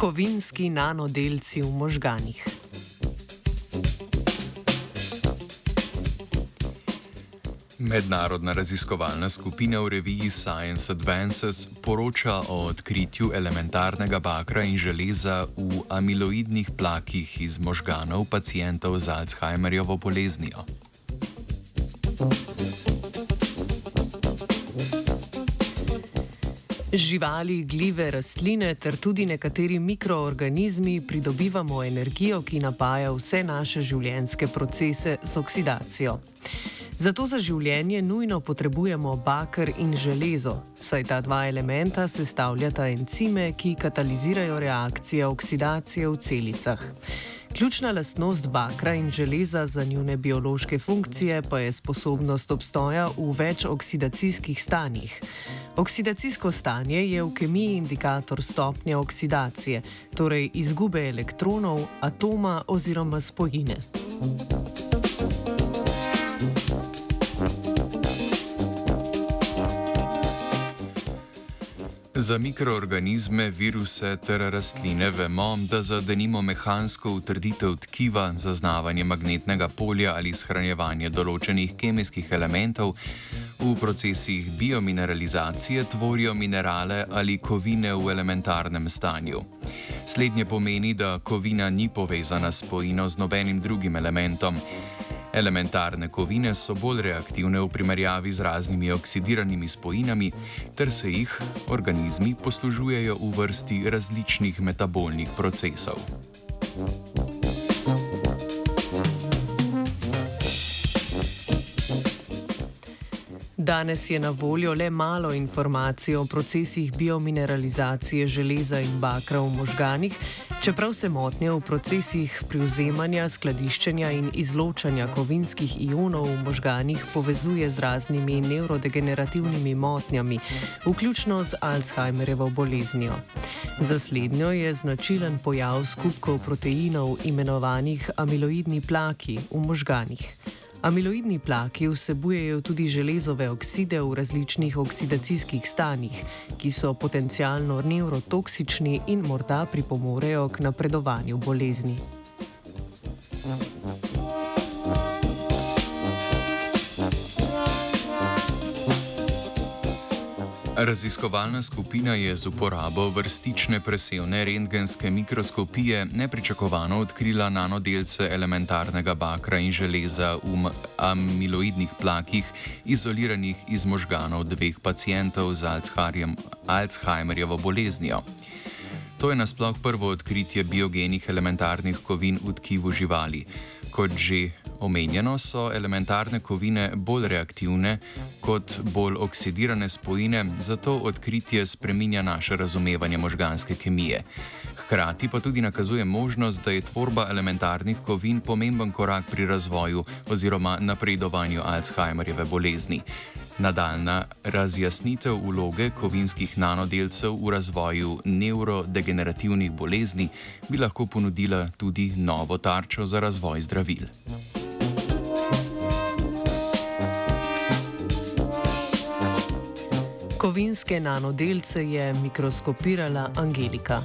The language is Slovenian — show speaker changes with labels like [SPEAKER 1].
[SPEAKER 1] Kovinski nanodelci v možganih.
[SPEAKER 2] Mednarodna raziskovalna skupina v reviji Science Advances poroča o odkritju elementarnega bakra in železa v amiloidnih plakih iz možganov pacijentov z Alzheimerjevo boleznijo.
[SPEAKER 1] Živali, gljive, rastline ter tudi nekateri mikroorganizmi pridobivamo energijo, ki napaja vse naše življenjske procese z oksidacijo. Zato za življenje nujno potrebujemo bakr in železo, saj ta dva elementa sestavljata encime, ki katalizirajo reakcije oksidacije v celicah. Ključna lastnost bakra in železa za njune biološke funkcije pa je sposobnost obstoja v več oksidacijskih stanjih. Oksidacijsko stanje je v kemiji indikator stopnje oksidacije, torej izgube elektronov, atoma oziroma spojine.
[SPEAKER 2] Za mikroorganizme, viruse ter rastline vemo, da za denimo mehansko utrditev tkiva, zaznavanje magnetnega polja ali shranjevanje določenih kemijskih elementov v procesih biomineralizacije tvorijo minerale ali kovine v elementarnem stanju. Slednje pomeni, da kovina ni povezana s spojino z nobenim drugim elementom. Elementarne kovine so bolj reaktivne v primerjavi z raznimi oksidiranimi spojinami, ter se jih organizmi poslužujejo v vrsti različnih metabolnih procesov.
[SPEAKER 1] Danes je na voljo le malo informacij o procesih biomineralizacije železa in bakra v možganih, čeprav se motnje v procesih privzemanja, skladiščenja in izločanja kovinskih ionov v možganih povezuje z raznimi nevrodegenerativnimi motnjami, vključno z Alzheimerjevo boleznijo. Za slednjo je značilen pojav skupkov proteinov imenovanih amiloidni plaki v možganih. Amiloidni plaki vsebujejo tudi železove okside v različnih oksidacijskih stanjih, ki so potencialno nevrotoksični in morda pripomorejo k napredovanju bolezni.
[SPEAKER 2] Raziskovalna skupina je z uporabo vrstične presevne rentgenske mikroskopije nepričakovano odkrila nanodelce elementarnega bakra in železa v amiloidnih plakih, izoliranih iz možganov dveh pacijentov z Alzheimerjevo boleznijo. To je nasploh prvo odkritje biogenih elementarnih kovin v tkivu živali. Kot že omenjeno, so elementarne kovine bolj reaktivne kot bolj oksidirane spojine, zato odkritje spreminja naše razumevanje možganske kemije. Hkrati pa tudi nakazuje možnost, da je tvorba elementarnih kovin pomemben korak pri razvoju oziroma napredovanju Alzheimerjeve bolezni. Nadaljna razjasnitev vloge kovinskih nanodelcev v razvoju nevrodegenerativnih bolezni bi lahko ponudila tudi novo tarčo za razvoj zdravil.
[SPEAKER 1] Kovinske nanodelce je mikroskopirala Angelika.